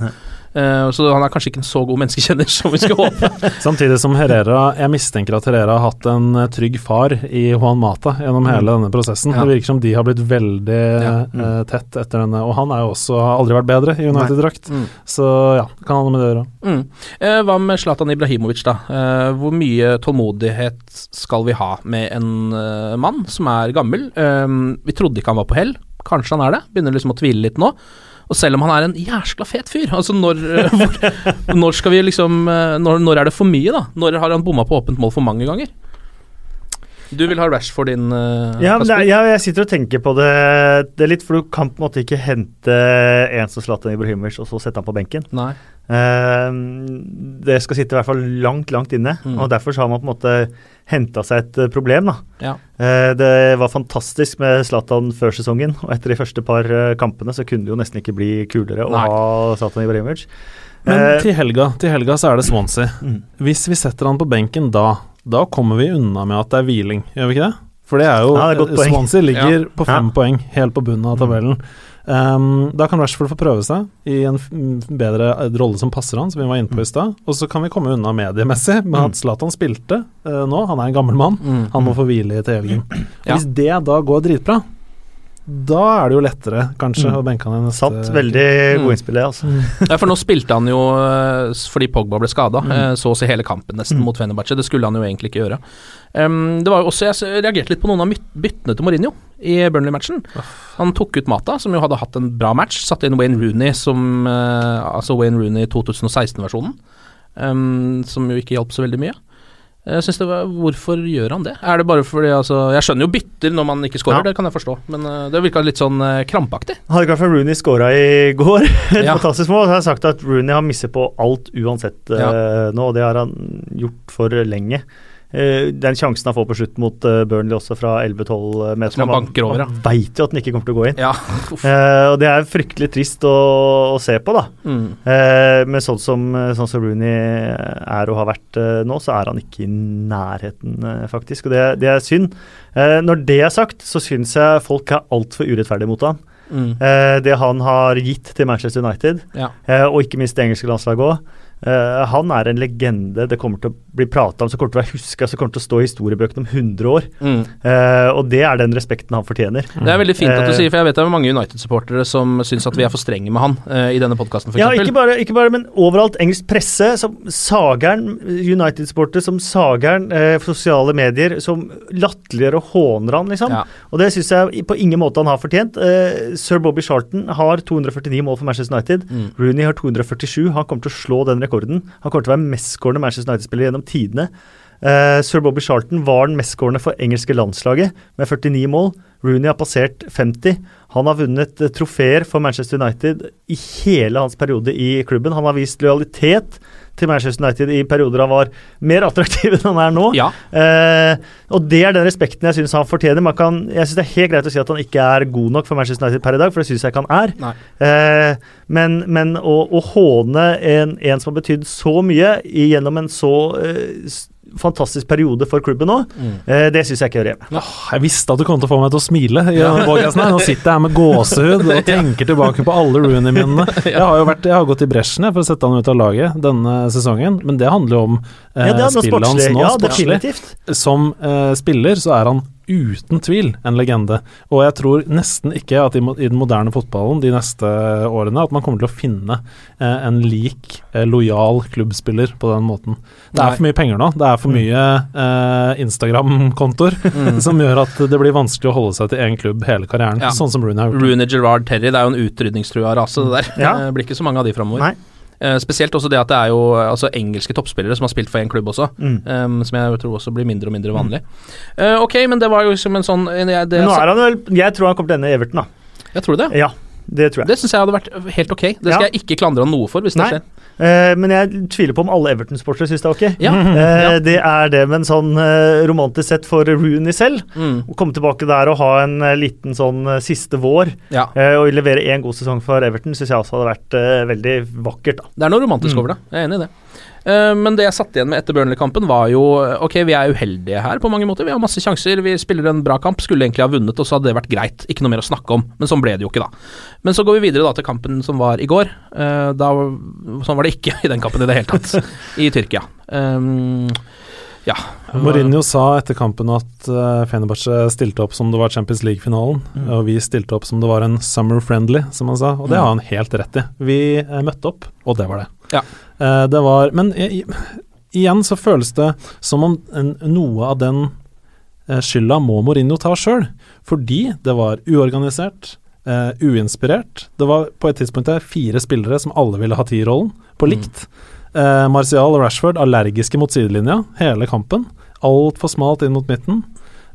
[SPEAKER 2] Uh, så han er kanskje ikke en så god menneskekjenner som vi skulle håpe.
[SPEAKER 4] Samtidig som Herrera Jeg mistenker at Herrera har hatt en eh, trygg far i Juan Mata gjennom hele denne prosessen.
[SPEAKER 2] Ja.
[SPEAKER 4] Det virker som de har blitt veldig
[SPEAKER 2] Ja.
[SPEAKER 4] eh, tett etter denne. Og han er jo også har aldri vært bedre i United-drakt.
[SPEAKER 2] Mm.
[SPEAKER 4] Så ja, kan ha noe med det gjøre.
[SPEAKER 2] Mm. Eh, hva med Zlatan Ibrahimovic, da? Hvor mye tålmodighet skal vi ha med en mann som er gammel? Vi trodde ikke han var på hell, kanskje han er det? Begynner liksom å tvile litt nå. Og selv om han er en jæskla fet fyr, altså når, eh, når skal vi liksom eh, når, når er det for mye, da? Når har han bomma på åpent mål for mange ganger? Du vil ha Rashford din, uh,
[SPEAKER 3] Ja, men er, ja, jeg sitter og tenker på det, det er litt, for du kan på en måte ikke hente en som Zlatan Ibrahimovic og så sette han på benken.
[SPEAKER 2] Nei.
[SPEAKER 3] Uh, det skal sitte i hvert fall langt, langt inne.
[SPEAKER 2] Mm.
[SPEAKER 3] og Derfor så har man på en måte henta seg et eh, problem. da.
[SPEAKER 2] Ja.
[SPEAKER 3] Uh, det var fantastisk med Zlatan før sesongen, og etter de første par eh, kampene så kunne det jo nesten ikke bli kulere å
[SPEAKER 2] Nei.
[SPEAKER 3] ha Zlatan Ibrahimovic.
[SPEAKER 4] Men
[SPEAKER 3] Eh,
[SPEAKER 4] til helga, til helga så er det Swansea.
[SPEAKER 3] Mm.
[SPEAKER 4] Hvis vi setter han på benken da, da kommer vi unna med at det er hviling, gjør vi ikke det? For det er jo
[SPEAKER 3] Ja, det er.
[SPEAKER 4] Swansea ligger
[SPEAKER 2] Ja.
[SPEAKER 4] på fem
[SPEAKER 3] Ja.
[SPEAKER 4] poeng, helt på bunnen av tabellen. Um, da kan Rashford få prøve seg i en bedre eh, rolle som passer han, som vi var inne på i stad. Og så kan vi komme unna mediemessig med at Zlatan spilte uh, nå. Han er en gammel mann.
[SPEAKER 2] Mm.
[SPEAKER 4] Han må få hvile til helgen. Hvis det da går dritbra, da er det jo lettere, kanskje,
[SPEAKER 3] Mm.
[SPEAKER 4] å benke han i neste
[SPEAKER 3] Satt Veldig
[SPEAKER 2] Mm.
[SPEAKER 3] god innspill, det. altså.
[SPEAKER 2] Ja, for nå spilte han jo eh, fordi Pogba ble skada,
[SPEAKER 3] Mm.
[SPEAKER 2] så å si hele kampen nesten mot Fenerbahçe. Det skulle han jo egentlig ikke gjøre. Um, det var jo også, Jeg reagerte litt på noen av byttene til Mourinho i Burnley-matchen. Han tok ut Mata, som jo hadde hatt en bra match. Satte inn Wayne Rooney, som, uh, altså Wayne Rooney 2016-versjonen, um, som jo ikke hjalp så veldig mye. Jeg synes det var, Hvorfor gjør han det? Er det bare fordi altså, Jeg skjønner jo bytter når man ikke scorer,
[SPEAKER 3] Ja.
[SPEAKER 2] det kan jeg forstå, men eh, det virka litt sånn eh, krampaktig.
[SPEAKER 3] Hadde ikke vært for Rooney scora i går, et
[SPEAKER 2] Ja.
[SPEAKER 3] fantastisk mål, så har jeg sagt at Rooney har misset på alt uansett ja. nå, og det har han gjort for lenge. Eh, den sjansen han får på slutt mot eh, Burnley også fra 11-12 meter
[SPEAKER 2] Som han over, ja.
[SPEAKER 3] vet veit jo at den ikke kommer til å gå inn.
[SPEAKER 2] Ja.
[SPEAKER 3] Eh, og det er fryktelig trist å, å se på, da.
[SPEAKER 2] Mm.
[SPEAKER 3] Eh, men sånn som, sånn som Rooney er og har vært eh, nå, så er han ikke i nærheten, eh, faktisk. Og det, det er synd. Eh, når det er sagt, så syns jeg folk er altfor urettferdige mot han.
[SPEAKER 2] Mm.
[SPEAKER 3] Eh, det han har gitt til Manchester United,
[SPEAKER 2] Ja.
[SPEAKER 3] eh, og ikke minst det engelske landslaget òg. Eh, han er en legende det kommer til å bli prata om, som kommer til å være huska, som kommer til å stå i historiebøkene om 100 år.
[SPEAKER 2] Mm.
[SPEAKER 3] Uh, og det er den respekten han fortjener.
[SPEAKER 2] Det er veldig fint at du
[SPEAKER 3] Eh,
[SPEAKER 2] sier, for jeg vet det er mange United-supportere som syns at vi er for strenge med han uh, i denne podkasten,
[SPEAKER 3] Ja, ikke bare, ikke bare, men overalt. Engelsk presse som sageren United-supporter, som sageren eh, sosiale medier som latterliggjør og håner han, liksom.
[SPEAKER 2] Ja.
[SPEAKER 3] Og det syns jeg på ingen måte han har fortjent. Sir Bobby Charlton har 249 mål for Manchester United.
[SPEAKER 2] Mm.
[SPEAKER 3] Rooney har 247. Han kommer til å slå den rekorden. Han kommer til å være mestskårende Manchester United-spiller gjennom tidene. Uh, Sir Bobby Charlton var den mestskårende for engelske landslaget med 49 mål. Rooney har passert 50. Han har vunnet eh, trofeer for Manchester United i hele hans periode i klubben. Han har vist lojalitet til Manchester United i perioder han var mer attraktiv enn han er nå.
[SPEAKER 2] Ja.
[SPEAKER 3] Eh, og det er den respekten jeg syns han fortjener. Man kan, jeg syns det er helt greit å si at han ikke er god nok for Manchester United per i dag, for det syns jeg ikke han er. Eh, men men å, å håne en, en som har betydd så mye gjennom en så eh, fantastisk periode for klubben nå,
[SPEAKER 2] Mm.
[SPEAKER 3] eh, det syns jeg ikke hører hjemme.
[SPEAKER 4] Åh, jeg visste at du kom til å få meg til å smile. i her. Nå sitter jeg her med gåsehud og tenker tilbake på alle Rooney-minnene. Jeg har jo vært, jeg har gått i bresjen for å sette han ut av laget denne sesongen, men det handler jo om eh,
[SPEAKER 3] Ja,
[SPEAKER 4] spillet hans nå.
[SPEAKER 3] Ja,
[SPEAKER 4] sportslig. Som eh, spiller så er han uten tvil en legende. Og jeg tror nesten ikke at i, i den moderne fotballen de neste årene at man kommer til å finne eh, en lik eh, lojal klubbspiller på den måten. Det
[SPEAKER 2] Nei.
[SPEAKER 4] er for mye penger nå. Det er for mye eh, Instagram-kontoer som gjør at det blir vanskelig å holde seg til én klubb hele karrieren,
[SPEAKER 2] Ja.
[SPEAKER 4] sånn som Rooney har gjort.
[SPEAKER 2] Rooney, Gerard, Terry, det er jo en utrydningstrua rase, det der.
[SPEAKER 3] Ja.
[SPEAKER 2] Det blir ikke så mange av de framover.
[SPEAKER 3] Nei.
[SPEAKER 2] Eh, spesielt også det at det er jo altså, engelske toppspillere som har spilt for én klubb også,
[SPEAKER 3] Mm.
[SPEAKER 2] um, som jeg tror også blir mindre og mindre vanlig. Uh, ok, men det var jo som en sånn en- jeg, det,
[SPEAKER 3] nå er han vel Jeg tror han kommer til å ende i Everton, da.
[SPEAKER 2] Jeg tror det.
[SPEAKER 3] Ja, det tror jeg.
[SPEAKER 2] Det syns jeg hadde vært helt ok. Det skal
[SPEAKER 3] Ja.
[SPEAKER 2] jeg ikke klandre han noe for, hvis det skjer.
[SPEAKER 3] Eh, men jeg tviler på om alle Everton-sportere syns det er ok.
[SPEAKER 2] Ja.
[SPEAKER 3] Eh, Det er det, men sånn eh, romantisk sett for Rooney selv.
[SPEAKER 2] Mm.
[SPEAKER 3] Å komme tilbake der og ha en liten sånn siste vår
[SPEAKER 2] Ja.
[SPEAKER 3] og levere én god sesong for Everton, syns jeg også hadde vært veldig vakkert. da.
[SPEAKER 2] Det er noe romantisk
[SPEAKER 3] Mm.
[SPEAKER 2] over det. Jeg er enig i det. Eh, men det jeg satt igjen med etter Burnley-kampen, var jo Ok, vi er uheldige her på mange måter. Vi har masse sjanser, vi spiller en bra kamp. Skulle egentlig ha vunnet, og så hadde det vært greit. Ikke noe mer å snakke om. Men sånn ble det jo ikke, da. Men så går vi videre da til kampen som var i går. Eh, da, sånn var det ikke i den kampen i det hele tatt, i Tyrkia. Um, ja.
[SPEAKER 4] Mourinho sa etter kampen at uh, Fenerbahçe stilte opp som det var Champions League-finalen, og vi stilte opp som det var en summer friendly, som han sa, og det
[SPEAKER 2] Mm.
[SPEAKER 4] har han helt rett i. Vi eh, møtte opp, og det var det.
[SPEAKER 2] Ja.
[SPEAKER 4] Uh, det var Men i, igjen så føles det som om en, noe av den eh, skylda må Mourinho ta sjøl, fordi det var uorganisert. Uh, uinspirert. Det var på et tidspunkt der fire spillere som alle ville ha tierrollen, på
[SPEAKER 2] Mm.
[SPEAKER 4] likt. Eh, Martial og Rashford allergiske mot sidelinja hele kampen. Altfor smalt inn mot midten.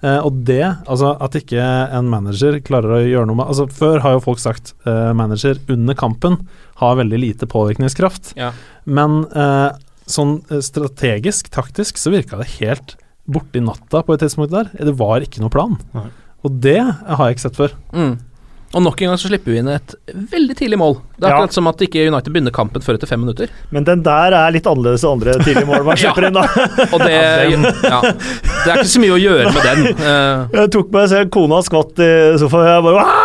[SPEAKER 4] Eh, og det, altså at ikke en manager klarer å gjøre noe med Altså Før har jo folk sagt eh, manager under kampen har veldig lite påvirkningskraft.
[SPEAKER 2] Ja.
[SPEAKER 4] Men eh, sånn eh, strategisk, taktisk, så virka det helt borti natta på et tidspunkt der. Det var ikke noe plan.
[SPEAKER 3] Nei.
[SPEAKER 4] Og det har jeg ikke sett før.
[SPEAKER 2] Mm. Og nok en gang så slipper vi inn et veldig tidlig mål. Det er
[SPEAKER 3] Ja.
[SPEAKER 2] akkurat som at ikke United begynner kampen før etter fem minutter.
[SPEAKER 3] Men den der er litt annerledes enn andre tidlige mål man
[SPEAKER 2] Ja.
[SPEAKER 3] inn, da.
[SPEAKER 2] Og det, ja, det er ikke så mye å gjøre med den. Uh.
[SPEAKER 3] Jeg tok meg selv, kona skvatt i sofaen, og jeg bare «Wah!»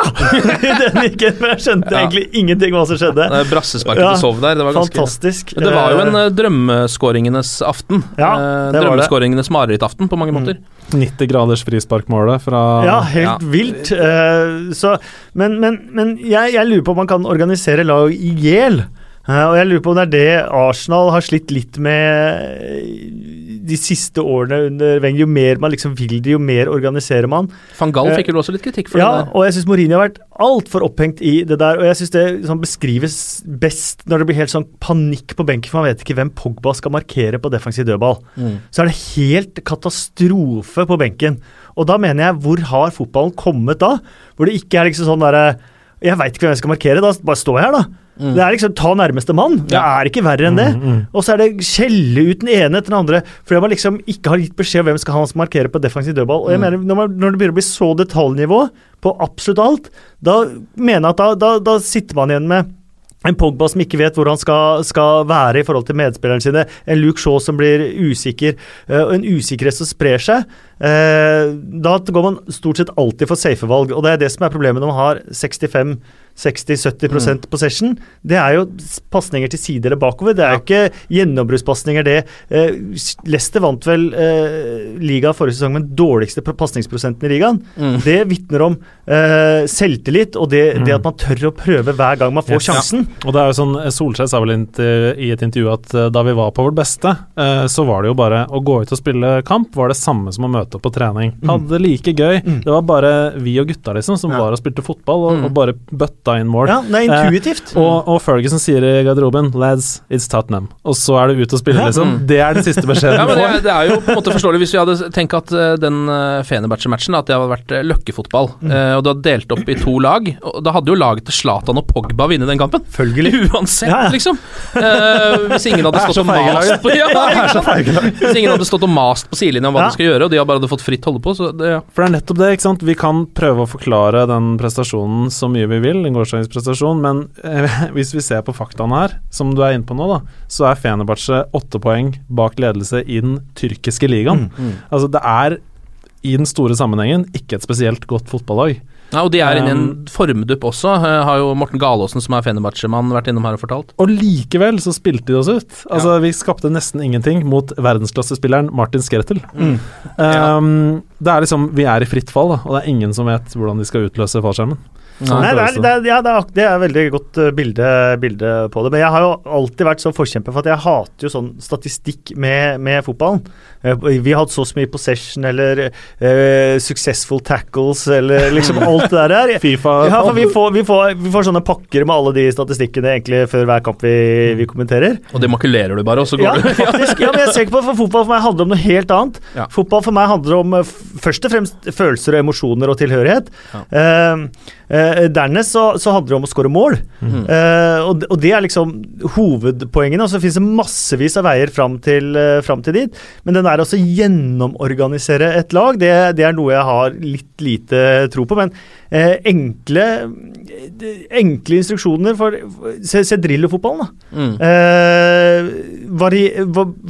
[SPEAKER 3] Den gikk inn, men jeg skjønte
[SPEAKER 2] Ja.
[SPEAKER 3] egentlig ingenting hva som skjedde.
[SPEAKER 2] det brassesparket
[SPEAKER 3] Ja,
[SPEAKER 2] du sov der, det var ganske
[SPEAKER 3] Fantastisk.
[SPEAKER 2] Men Det var jo en
[SPEAKER 3] Eh,
[SPEAKER 2] eh, drømmeskåringenes aften.
[SPEAKER 3] Ja, uh,
[SPEAKER 2] drømmeskåringenes marerittaften på mange
[SPEAKER 3] Mm.
[SPEAKER 2] måter.
[SPEAKER 4] 90 graders frisparkmålet fra
[SPEAKER 3] Ja, helt
[SPEAKER 2] Ja.
[SPEAKER 3] vilt. Uh, så, men men, men jeg, jeg lurer på om man kan organisere lag i hjel. Eh, og jeg lurer på om det er det Arsenal har slitt litt med eh, de siste årene under Wenger. Jo mer man liksom vil det, jo mer organiserer man.
[SPEAKER 2] Van Gaal
[SPEAKER 3] Eh,
[SPEAKER 2] fikk jo også litt kritikk for
[SPEAKER 3] Ja,
[SPEAKER 2] det der.
[SPEAKER 3] og jeg syns Mourinho har vært altfor opphengt i det der. Og jeg syns det sånn beskrives best når det blir helt sånn panikk på benken, for man vet ikke hvem Pogba skal markere på defensiv dødball.
[SPEAKER 2] Mm.
[SPEAKER 3] Så er det helt katastrofe på benken. Og da mener jeg, hvor har fotballen kommet da? Hvor det ikke er liksom sånn derre Jeg veit ikke hvem jeg skal markere, da bare står jeg her, da.
[SPEAKER 2] Mm.
[SPEAKER 3] Det er liksom ta nærmeste mann. Det
[SPEAKER 2] Ja.
[SPEAKER 3] er ikke verre enn det.
[SPEAKER 4] Mm, mm.
[SPEAKER 3] Og så er det skjelle ut den ene etter den andre, fordi man liksom ikke har gitt beskjed om hvem skal han skal markere på defensiv dødball. Og jeg
[SPEAKER 2] Mm.
[SPEAKER 3] mener, når, man, når det begynner å bli så detaljnivå på absolutt alt, da mener jeg at da, da, da sitter man igjen med en Pogba som ikke vet hvor han skal, skal være i forhold til medspillerne sine. En Luke Shaw som blir usikker, eh, og en usikkerhet som sprer seg. Eh, da går man stort sett alltid for safe valg, og det er det som er problemet når man har 60-70% possession. Det er jo pasninger til side eller bakover. Det er jo ikke gjennombruddspasninger, det. Eh, Leicester vant vel eh, ligaen forrige sesong med den dårligste pr- pasningsprosenten i ligaen.
[SPEAKER 2] Mm.
[SPEAKER 3] Det vitner om eh, selvtillit og det, det
[SPEAKER 4] Mm.
[SPEAKER 3] at man tør å prøve hver gang man får
[SPEAKER 4] Yes.
[SPEAKER 3] sjansen.
[SPEAKER 4] Og det er jo sånn, Solskjær sa vel i et intervju at eh, da vi var på vårt beste, eh, så var det jo bare å gå ut og spille kamp var det samme som å møte opp på trening. Hadde det like gøy.
[SPEAKER 3] Mm.
[SPEAKER 4] Det var bare vi og gutta liksom som var og spilte fotball og,
[SPEAKER 2] Mm.
[SPEAKER 4] og bare bøtta inn mål.
[SPEAKER 3] Ja, det er intuitivt.
[SPEAKER 4] Eh, og, og Ferguson sier i garderoben 'Lads, it's Tottenham'. Og så er det ut og spille,
[SPEAKER 3] Ja.
[SPEAKER 4] liksom.
[SPEAKER 2] Mm.
[SPEAKER 4] Det er den siste beskjeden
[SPEAKER 2] Ja, men det, det er jo på en måte forståelig hvis vi hadde tenkt at eh, den uh, Fenerbahçe-matchen At det hadde vært løkkefotball, løkkefotball, eh, og du hadde delt opp i to lag. Og Da hadde jo laget til Zlatan og Pogba vunnet den kampen.
[SPEAKER 3] Følgelig.
[SPEAKER 2] Uansett,
[SPEAKER 3] Ja, ja.
[SPEAKER 2] liksom. Eh, hvis ingen hadde stått og mast på ja,
[SPEAKER 4] Det så
[SPEAKER 2] ikke sant?
[SPEAKER 4] feige lag.
[SPEAKER 2] Hvis ingen hadde stått og mast på sidelinja om hva
[SPEAKER 3] Ja.
[SPEAKER 2] de skal gjøre, og de bare hadde fått fritt holde på, så det, ja.
[SPEAKER 4] For det er nettopp det, ikke sant. Vi kan prøve å forklare den prestasjonen så mye vi vil, en gårsdagens prestasjon, men eh, hvis vi ser på faktaene her, som du er inne på nå, da, så er Fenerbahçe åtte poeng bak ledelse i den tyrkiske ligaen. Altså, det er i den store sammenhengen ikke et spesielt godt fotballag.
[SPEAKER 2] Ja, og de er inne i en
[SPEAKER 4] Um,
[SPEAKER 2] formdupp også, eh, har jo Morten Galaasen, som er Fenerbahçe-mann, vært innom her og fortalt.
[SPEAKER 4] Og likevel så spilte de oss ut. Altså, Vi skapte nesten ingenting mot verdensklassespilleren Martin Skrtel. Um, det er liksom, Vi er i fritt fall, da, og det er ingen som vet hvordan de skal utløse fallskjermen. Sånn
[SPEAKER 3] Nei, det er, det, er, ja, det, er, det er veldig godt eh, bilde, bilde på det. Men jeg har jo alltid vært så forkjemper for at jeg hater jo sånn statistikk med, med fotballen. Eh, Vi har hatt så mye possession eller uh, successful tackles eller liksom alt det der.
[SPEAKER 4] Fifa
[SPEAKER 3] Ja, for vi får, vi, får, vi får sånne pakker med alle de statistikkene egentlig før hver kamp vi, vi kommenterer.
[SPEAKER 2] Og det makulerer du bare, og så går
[SPEAKER 3] Ja,
[SPEAKER 2] du
[SPEAKER 3] faktisk. Ja, men jeg ser ikke på for Fotball for meg handler om noe helt annet.
[SPEAKER 2] Ja.
[SPEAKER 3] Fotball for meg handler om først og fremst følelser og emosjoner og tilhørighet.
[SPEAKER 2] Ja.
[SPEAKER 3] Eh, eh, dernest så, så handler det om å skåre mål.
[SPEAKER 2] mm.
[SPEAKER 3] Eh, og, og det er liksom hovedpoengene. Og så finnes det massevis av veier fram til, eh, fram til dit. Men den der å gjennomorganisere et lag, det, det er noe jeg har litt lite tro på. Men eh, enkle, enkle instruksjoner for Se, se Drillo-fotballen, da.
[SPEAKER 2] Mm.
[SPEAKER 3] Eh, vari,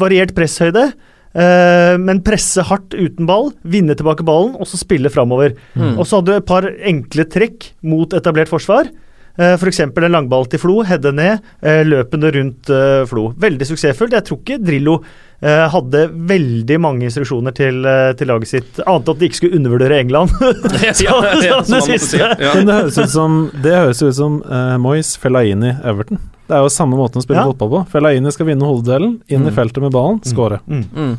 [SPEAKER 3] variert presshøyde, men presse hardt uten ball, vinne tilbake ballen og så spille framover.
[SPEAKER 2] Mm.
[SPEAKER 3] Og så hadde du et par enkle trekk mot etablert forsvar. Uh, F.eks. en langball til Flo, heade ned, eh, løpende rundt eh, Flo. Veldig suksessfullt. Jeg tror ikke Drillo eh, hadde veldig mange instruksjoner til, eh, til laget sitt, annet enn at de ikke skulle undervurdere England.
[SPEAKER 2] Ja, ja, ja,
[SPEAKER 3] det
[SPEAKER 4] høres ut som Det høres ut som uh, Moyes Fellaini Everton. Det er jo samme måten å spille
[SPEAKER 3] Ja.
[SPEAKER 4] fotball på. Fellaini skal vinne hoveddelen, inn i
[SPEAKER 2] Mm.
[SPEAKER 4] feltet med ballen, skåre.
[SPEAKER 3] Mm.
[SPEAKER 2] Mm.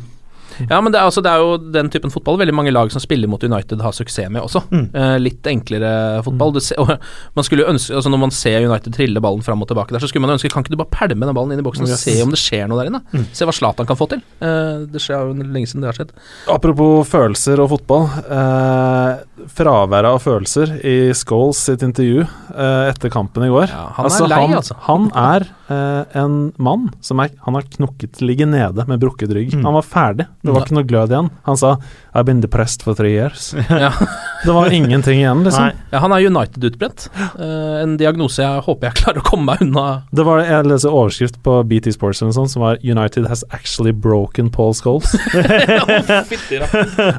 [SPEAKER 2] Ja, men det er, altså, det er jo den typen fotball veldig mange lag som spiller mot United har suksess med også.
[SPEAKER 3] Mm.
[SPEAKER 2] Eh, litt enklere fotball. Du ser, og man skulle ønske, altså Når man ser United trille ballen fram og tilbake der, så skulle man ønske Kan ikke du bare pælme den ballen inn i boksen og
[SPEAKER 4] Yes.
[SPEAKER 2] se om det skjer noe der inne?
[SPEAKER 3] Mm.
[SPEAKER 2] Se hva Zlatan kan få til. Eh, det skjer jo lenge siden det har skjedd.
[SPEAKER 4] Apropos følelser og fotball. Eh, fraværet av følelser i Scholes sitt intervju eh, etter kampen i går.
[SPEAKER 2] Ja, han er lei,
[SPEAKER 4] han,
[SPEAKER 2] altså.
[SPEAKER 4] Han er eh, en mann som er Han har knokket ligge nede med brukket rygg.
[SPEAKER 3] Mm.
[SPEAKER 4] Han var ferdig. Det var ikke noe glød igjen. Han sa 'I've been depressed for three years'.
[SPEAKER 2] Ja.
[SPEAKER 4] Det var ingenting igjen, liksom.
[SPEAKER 2] Ja, han er United-utbrent. Eh, en diagnose jeg håper jeg klarer å komme meg unna.
[SPEAKER 4] Det var Jeg leser overskrift på BT Sports eller noe sånt, som var 'United has actually broken Paul Scholes'.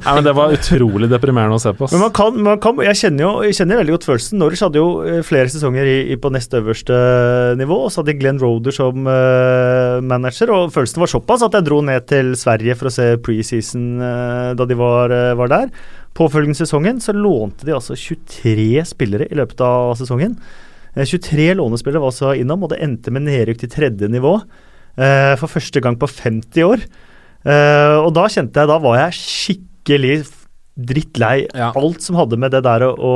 [SPEAKER 4] ja, men Det var utrolig deprimerende å se på.
[SPEAKER 3] Men man kan, man kan Jeg kjenner jo jeg kjenner veldig godt følelsen. Norwich hadde jo eh, flere sesonger i, i på nest øverste nivå, og så hadde Glenn Roder som uh, manager, og følelsen var såpass at jeg dro ned til Sverige for å se preseason uh, da de var, uh, var der. Påfølgende sesongen så lånte de altså 23 spillere i løpet av sesongen. Eh, 23 lånespillere var altså innom, og det endte med nedrykk til tredje nivå for første gang på 50 år. Og da kjente jeg Da var jeg skikkelig drittlei
[SPEAKER 2] Ja.
[SPEAKER 3] alt som hadde med det der å, å,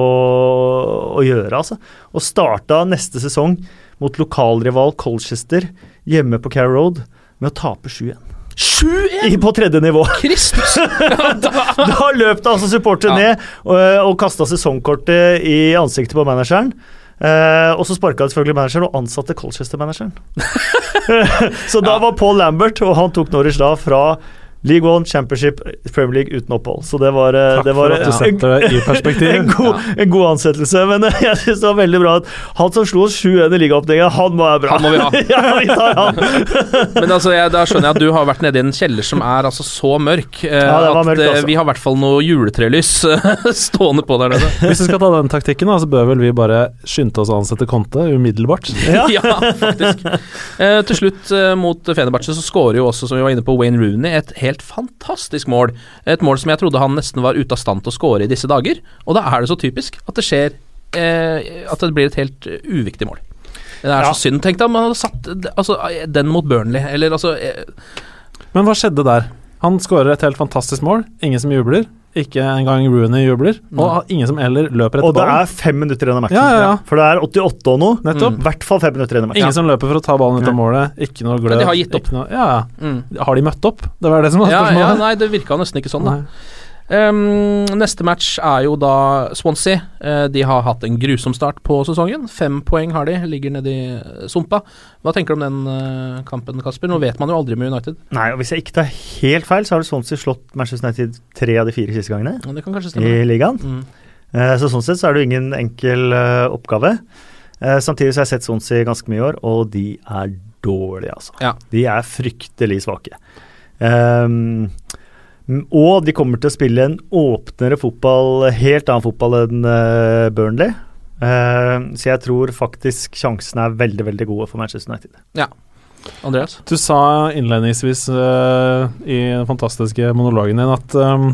[SPEAKER 3] å gjøre, altså. Og starta neste sesong mot lokalrival Colchester hjemme på Carrow Road med å tape 7-1.
[SPEAKER 2] 7-1!
[SPEAKER 3] På tredje nivå.
[SPEAKER 2] Kristus!
[SPEAKER 3] Da løp det altså supportere
[SPEAKER 2] Ja.
[SPEAKER 3] ned og, og kasta sesongkortet i ansiktet på manageren. Uh, og så sparka selvfølgelig manageren og ansatte Colchester-manageren. så da
[SPEAKER 2] Ja.
[SPEAKER 3] var Paul Lambert, og han tok Norwich da fra League One, Championship, Premier League uten opphold. Så det var, eh, det var
[SPEAKER 4] det i
[SPEAKER 3] en, god, en god ansettelse. Men eh, jeg synes det var veldig bra at han som slo oss 7-1 i ligaåpningen, han må være bra.
[SPEAKER 2] Han må vi ha.
[SPEAKER 3] ja, vi tar han.
[SPEAKER 2] Men altså, jeg, da skjønner jeg at du har vært nede i en kjeller som er altså så mørk eh,
[SPEAKER 3] Ja, det var
[SPEAKER 2] at
[SPEAKER 3] mørk,
[SPEAKER 2] eh,
[SPEAKER 3] altså.
[SPEAKER 2] vi har i hvert fall noe juletrelys eh, stående på der nede.
[SPEAKER 4] Hvis vi skal ta den taktikken, da, så bør vel vi bare skynde oss å ansette Conte umiddelbart.
[SPEAKER 3] Ja.
[SPEAKER 2] ja, faktisk. Eh, til slutt, eh, mot Fenerbahçe, så skårer jo også, som vi var inne på, Wayne Rooney et helt fantastisk mål. Et mål som jeg trodde han nesten var ute av stand til å skåre i disse dager. Og da er det så typisk at det skjer eh, At det blir et helt eh, uviktig mål. Det er
[SPEAKER 3] Ja.
[SPEAKER 2] så synd. Tenk deg om han hadde satt altså, eh, den mot Burnley, eller altså eh,
[SPEAKER 4] Men hva skjedde der? Han skårer et helt fantastisk mål. Ingen som jubler. Ikke engang Rooney jubler. Og ingen som heller løper etter ballen.
[SPEAKER 3] Og det
[SPEAKER 4] ballen.
[SPEAKER 3] er fem minutter igjen av matchen.
[SPEAKER 4] Ja, ja, ja.
[SPEAKER 3] For det er 88 og noe.
[SPEAKER 4] Nettopp.
[SPEAKER 3] I hvert fall fem minutter igjen av matchen.
[SPEAKER 4] Ingen som løper for å ta ballen ut av målet. Ikke noe glød.
[SPEAKER 2] Men de har gitt opp.
[SPEAKER 4] ikke Noe, ja, ja.
[SPEAKER 2] mm.
[SPEAKER 4] Har de møtt opp? Det var det som var
[SPEAKER 2] ja, ja, nei, det virka nesten ikke sånn, da.
[SPEAKER 4] Nei.
[SPEAKER 2] Ehm, neste match er jo da Swansea. Uh, de har hatt en grusom start på sesongen. Fem poeng har de, ligger nedi sumpa. Hva tenker du om den uh, kampen, Kasper? Nå vet man jo aldri med United.
[SPEAKER 3] Nei, og Hvis jeg ikke tar helt feil, så har Swansea slått Manchester United tre av de fire siste gangene
[SPEAKER 2] ja, det kan kanskje
[SPEAKER 3] i ligaen.
[SPEAKER 2] Mm.
[SPEAKER 3] Uh, Så sånn sett så er det jo ingen enkel oppgave. Samtidig så har jeg sett Swansea ganske mye i år, og de er dårlige, altså.
[SPEAKER 2] Ja.
[SPEAKER 3] De er fryktelig svake. Ehm, m- og de kommer til å spille en åpnere fotball, helt annen fotball enn eh, Burnley. Ehm, så jeg tror faktisk sjansene er veldig, veldig gode for Manchester United. Ja.
[SPEAKER 2] Andreas?
[SPEAKER 4] Du sa innledningsvis uh, i den fantastiske monologen din at um,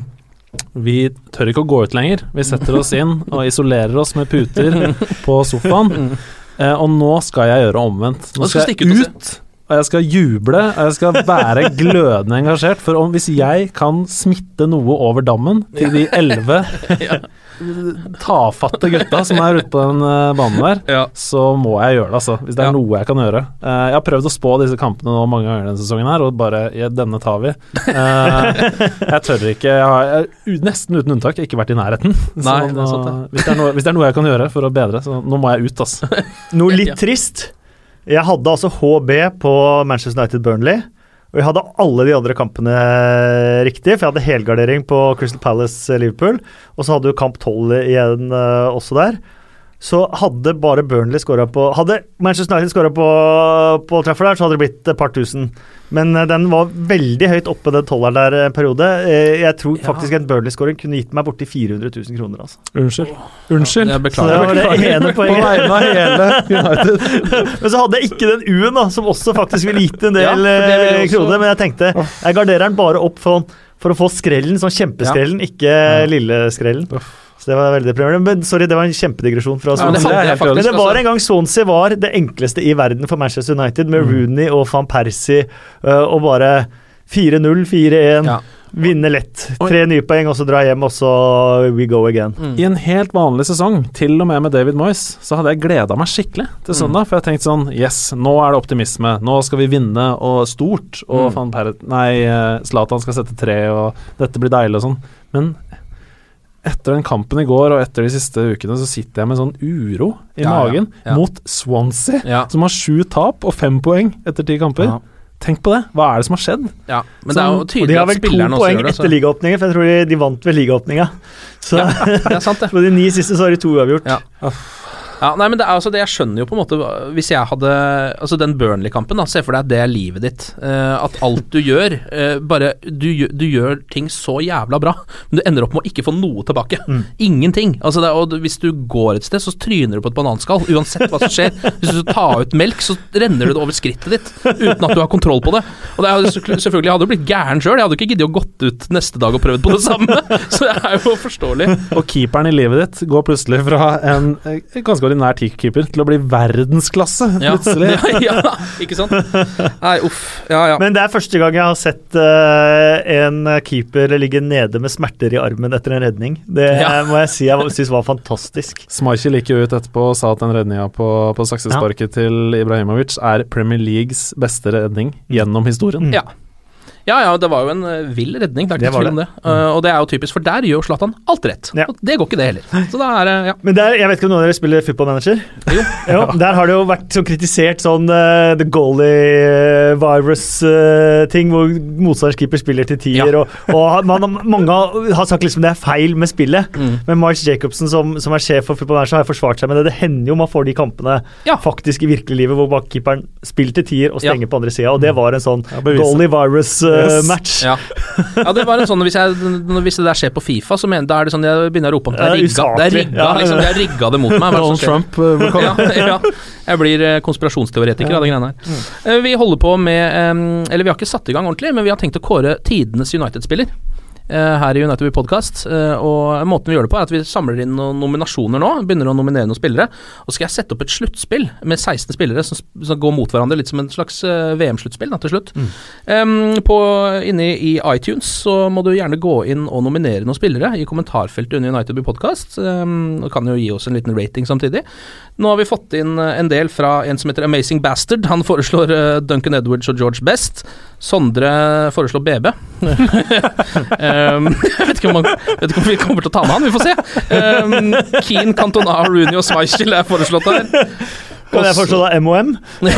[SPEAKER 4] vi tør ikke å gå ut lenger. Vi setter oss inn og isolerer oss med puter på sofaen. Uh, og nå skal jeg gjøre omvendt. Nå
[SPEAKER 2] skal
[SPEAKER 4] skal jeg
[SPEAKER 2] ut og
[SPEAKER 4] jeg skal juble, og jeg skal være glødende engasjert. For om, hvis jeg kan smitte noe over dammen til de elleve tafatte gutta som er ute på den eh, banen der,
[SPEAKER 2] Ja.
[SPEAKER 4] så må jeg gjøre det, altså. Hvis det er
[SPEAKER 2] Ja.
[SPEAKER 4] noe jeg kan gjøre. Eh, jeg har prøvd å spå disse kampene nå mange ganger denne sesongen her, og bare ja, denne tar vi. Eh, jeg tør ikke. Jeg har nesten uten unntak ikke vært i nærheten. Så
[SPEAKER 2] Nei,
[SPEAKER 4] nå-
[SPEAKER 2] det.
[SPEAKER 4] hvis, det er noe, hvis det er noe jeg kan gjøre for å bedre, så nå må jeg ut, altså.
[SPEAKER 3] Noe litt
[SPEAKER 2] Ja.
[SPEAKER 3] trist. Jeg hadde altså HB på Manchester United Burnley. Og jeg hadde alle de andre kampene riktig, for jeg hadde helgardering på Crystal Palace Liverpool. Og så hadde du kamp 12 igjen eh, også der. Så hadde bare Burnley skåra på Hadde Manchester United skåra på, på treffer der, så hadde det blitt et par tusen. Men eh, den var veldig høyt oppe, den tolleren der en periode. Eh, jeg tror
[SPEAKER 2] Ja.
[SPEAKER 3] faktisk en Burnley-skåring kunne gitt meg borti 400 000 kroner, altså.
[SPEAKER 4] Unnskyld. Unnskyld.
[SPEAKER 2] Jeg
[SPEAKER 3] Så det var det ene
[SPEAKER 4] På vegne av hele United.
[SPEAKER 3] Men så hadde jeg ikke den U-en, da, som også faktisk ville gitt en del
[SPEAKER 2] Ja,
[SPEAKER 3] eh, kroner. Men jeg tenkte jeg garderer den bare opp for, for å få skrellen, sånn kjempeskrellen, ikke lille skrellen. Så det var veldig deprimerende. Men sorry, det var en kjempedigresjon fra
[SPEAKER 2] Ja, men det
[SPEAKER 3] Swansea.
[SPEAKER 2] jeg
[SPEAKER 4] helt
[SPEAKER 3] Men det var en gang Swansea var det enkleste i verden for Manchester United, med Rooney og van Persie, øh, og bare 4-0, 4-1,
[SPEAKER 2] Ja.
[SPEAKER 3] vinne lett. Tre nye poeng, og så dra hjem, og så we go again.
[SPEAKER 2] Mm.
[SPEAKER 4] I en helt vanlig sesong, til og med med David Moyes, så hadde jeg gleda meg skikkelig til søndag. For jeg tenkte sånn Yes, nå er det optimisme. Nå skal vi vinne, og stort. Og
[SPEAKER 2] Mm.
[SPEAKER 4] van Per... Nei, eh, Zlatan skal sette tre, og dette blir deilig og sånn. Men etter den kampen i går og etter de siste ukene, så sitter jeg med sånn uro i
[SPEAKER 2] Ja, ja,
[SPEAKER 4] magen
[SPEAKER 2] ja.
[SPEAKER 4] mot Swansea,
[SPEAKER 2] Ja.
[SPEAKER 4] som har sju tap og fem poeng etter ti kamper.
[SPEAKER 3] Ja.
[SPEAKER 4] Tenk på det. Hva er det som har skjedd?
[SPEAKER 2] Ja, men det er jo
[SPEAKER 3] tydelig de har vel to poeng
[SPEAKER 2] det.
[SPEAKER 3] etter ligaåpningen, for jeg tror de, de vant ved ligaåpninga. Så
[SPEAKER 2] Ja, det er sant, det.
[SPEAKER 3] på de ni siste så har de to uavgjort.
[SPEAKER 2] Ja. Ja, nei, men det er altså det Jeg skjønner jo på en måte Hvis jeg hadde Altså den Burnley-kampen, da. Se for deg at det er livet ditt. Eh, at alt du gjør eh, Bare du, du gjør ting så jævla bra, men du ender opp med å ikke få noe tilbake.
[SPEAKER 3] Mm.
[SPEAKER 2] Ingenting. Altså det, og Hvis du går et sted, så tryner du på et bananskall. Uansett hva som skjer. Hvis du tar ut melk, så renner du det over skrittet ditt uten at du har kontroll på det. Og det er, Selvfølgelig jeg hadde jo blitt gæren sjøl. Jeg hadde ikke giddet å gått ut neste dag og prøvd på det samme. Så det er jo forståelig.
[SPEAKER 4] Og keeperen i livet ditt går plutselig fra en eh, ganske ordinær keeper til å bli verdensklasse,
[SPEAKER 2] Ja,
[SPEAKER 4] plutselig.
[SPEAKER 2] ja, ja, ikke sant? Nei, uff. Ja, ja.
[SPEAKER 3] Men det er første gang jeg har sett uh, en keeper ligge nede med smerter i armen etter en redning. Det
[SPEAKER 2] Ja.
[SPEAKER 3] må jeg si jeg syns var fantastisk.
[SPEAKER 4] Schmeichel gikk jo ut etterpå og sa at den redninga på, på saksesparket til Ibrahimovic er Premier Leagues beste redning gjennom historien.
[SPEAKER 2] Ja. Ja, ja, det var jo en eh, vill redning, det er ikke
[SPEAKER 3] var
[SPEAKER 2] tvil om det. Uh, og det er jo typisk, for der gjør Zlatan alt rett.
[SPEAKER 3] Ja.
[SPEAKER 2] Og det går ikke det heller. Så da er det, ja.
[SPEAKER 3] Men der, jeg vet ikke om noen av dere spiller football manager? Jo. jo Der har det jo vært sånn kritisert sånn uh, the goalie virus-ting, hvor motstanders keeper spiller til tier,
[SPEAKER 2] Ja.
[SPEAKER 3] og, og man, mange har sagt liksom det er feil med spillet.
[SPEAKER 2] Mm.
[SPEAKER 3] Men March Jacobsen, som, som er sjef for football manager, har forsvart seg med det. Det hender jo man får de kampene
[SPEAKER 2] Ja.
[SPEAKER 3] faktisk i virkelig livet hvor bakkeeperen spiller til tier og stenger
[SPEAKER 2] Ja.
[SPEAKER 3] på andre sida, og det var en sånn
[SPEAKER 4] Ja, virus.
[SPEAKER 3] goalie virus-match.
[SPEAKER 2] Ja. ja, det var en sånn Hvis, jeg, hvis det der skjer på Fifa, så mener, da er det sånn jeg begynner å rope om det er rigga. Det er rigga,
[SPEAKER 3] Ja,
[SPEAKER 2] liksom, det har rigga det mot meg.
[SPEAKER 4] Donald? Trump eh,
[SPEAKER 2] ja, ja. Jeg blir eh, konspirasjonsteoretiker av de greiene her. Eh, Vi holder på med Eller vi har ikke satt i gang ordentlig, men vi har tenkt å kåre tidenes United-spiller. Eh, Her i United We Podcast. eh, Og måten vi gjør det på, er at vi samler inn noen nominasjoner nå. Begynner å nominere noen spillere. Og så skal jeg sette opp et sluttspill med 16 spillere som, som går mot hverandre, litt som en slags eh, VM-sluttspill til slutt. Em, på, inne i iTunes så må du gjerne gå inn og nominere noen spillere i kommentarfeltet under United We Podcast. Um, og kan jo gi oss en liten rating samtidig. Nå har vi fått inn en del fra en som heter Amazing Bastard. Han foreslår Duncan Edwards og George Best. Sondre foreslår BB. um, jeg vet ikke, om man, vet ikke om vi kommer til å ta med han, vi får se. Um, Keen, Cantona, Rooney og Schmeichel er foreslått her.
[SPEAKER 3] Kan jeg forstå da MOM?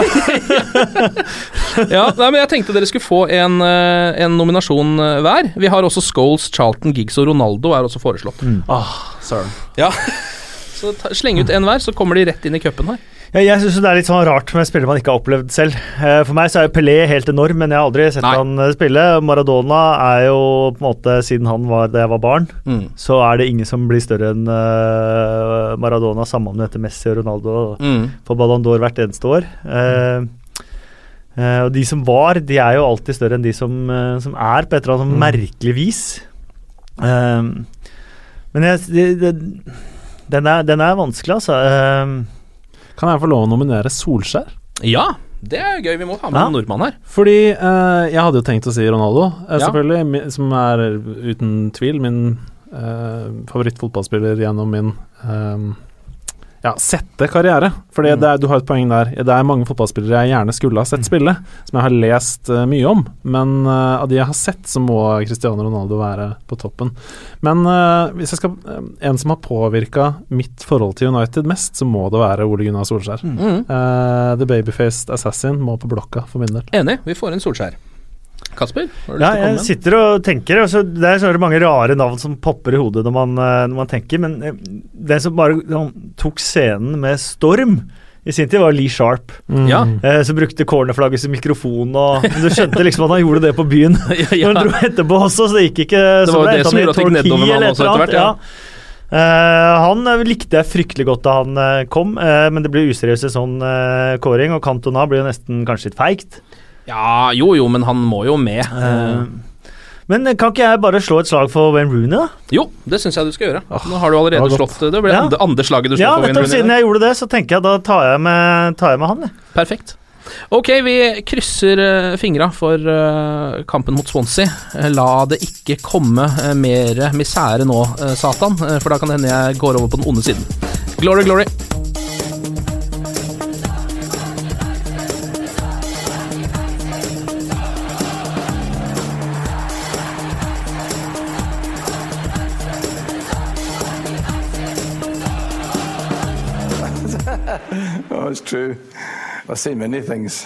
[SPEAKER 2] Ja, nei, men jeg tenkte dere skulle få en, eh, en nominasjon eh, hver. Vi har også Scholes, Charlton, Giggs og Ronaldo er også foreslått.
[SPEAKER 4] Ah, søren.
[SPEAKER 2] Ja. Så ta, sleng ut en hver, så kommer de rett inn i cupen her.
[SPEAKER 3] Jeg syns det er litt sånn rart med spillere man ikke har opplevd selv. Eh, For meg så er jo Pelé helt enorm, men jeg har aldri sett
[SPEAKER 2] Nei.
[SPEAKER 3] han eh, spille. Maradona er jo på en måte, siden han var da jeg var barn,
[SPEAKER 2] Mm.
[SPEAKER 3] så er det ingen som blir større enn eh, om sammenlignet heter Messi og Ronaldo
[SPEAKER 2] Mm.
[SPEAKER 3] på Ballon d'Or hvert eneste år. Mm. eh, og de som var, de er jo alltid større enn de som, som er, på et eller annet
[SPEAKER 2] Mm.
[SPEAKER 3] merkelig vis. Eh, men jeg, de, de, den, er, den er vanskelig, altså. Eh,
[SPEAKER 4] Kan jeg få lov å nominere Solskjær?
[SPEAKER 2] Ja, det er gøy. Vi må ha med
[SPEAKER 3] Ja.
[SPEAKER 2] en nordmann her.
[SPEAKER 4] Fordi eh, jeg hadde jo tenkt å si Ronaldo, eh,
[SPEAKER 2] Ja.
[SPEAKER 4] selvfølgelig, som er uten tvil min eh, favorittfotballspiller gjennom min eh, ja, sette karriere. Fordi
[SPEAKER 3] Mm.
[SPEAKER 4] du har et poeng der. Det er mange fotballspillere jeg gjerne skulle ha sett spille, som jeg har lest uh, mye om. Men uh, av de jeg har sett, så må Cristiano Ronaldo være på toppen. Men uh, hvis jeg skal En som har påvirka mitt forhold til United mest, så må det være Ole Gunnar Solskjær.
[SPEAKER 2] Mm.
[SPEAKER 4] The Babyfaced Assassin må på blokka for min del.
[SPEAKER 2] Enig. Vi får inn Solskjær. Kasper? Har du
[SPEAKER 3] Ja,
[SPEAKER 2] lyst til å komme
[SPEAKER 3] jeg sitter og tenker. Altså, det er så mange rare navn som popper i hodet når man, eh, når man tenker, men eh, den som bare han, tok scenen med storm i sin tid, var Lee Sharp.
[SPEAKER 4] Mm.
[SPEAKER 2] Ja.
[SPEAKER 3] Eh, som brukte cornerflagget som mikrofon, og du skjønte liksom at han gjorde det på byen.
[SPEAKER 2] ja.
[SPEAKER 3] Når han dro etterpå også, så det gikk ikke
[SPEAKER 2] Det var jo det som gjorde at det gikk nedover med han også etter hvert, ja.
[SPEAKER 3] Eh, han likte jeg fryktelig godt da han uh, kom, uh, men det ble useriøs sånn uh, kåring, og Cantona blir jo nesten kanskje litt feigt.
[SPEAKER 2] Ja, jo jo, men han må jo med.
[SPEAKER 3] Uh, men eh, kan ikke jeg bare slå et slag for Wayne Rooney, da?
[SPEAKER 2] Jo, det syns jeg du skal gjøre. Nå har du allerede
[SPEAKER 4] det
[SPEAKER 2] slått Det ble
[SPEAKER 3] Ja.
[SPEAKER 2] andre, andre slaget du slo
[SPEAKER 3] Ja,
[SPEAKER 2] for Wayne Rooney.
[SPEAKER 3] siden jeg gjorde det, så tenker jeg da tar jeg med, tar jeg med han. Jeg.
[SPEAKER 2] Perfekt. Ok, vi krysser uh, fingra for eh, kampen mot Swansea. Eh, la det ikke komme mer misere nå, eh, Satan, eh, for da kan det hende jeg går over på den onde siden. Glory, glory.
[SPEAKER 1] It's true. I've seen many things.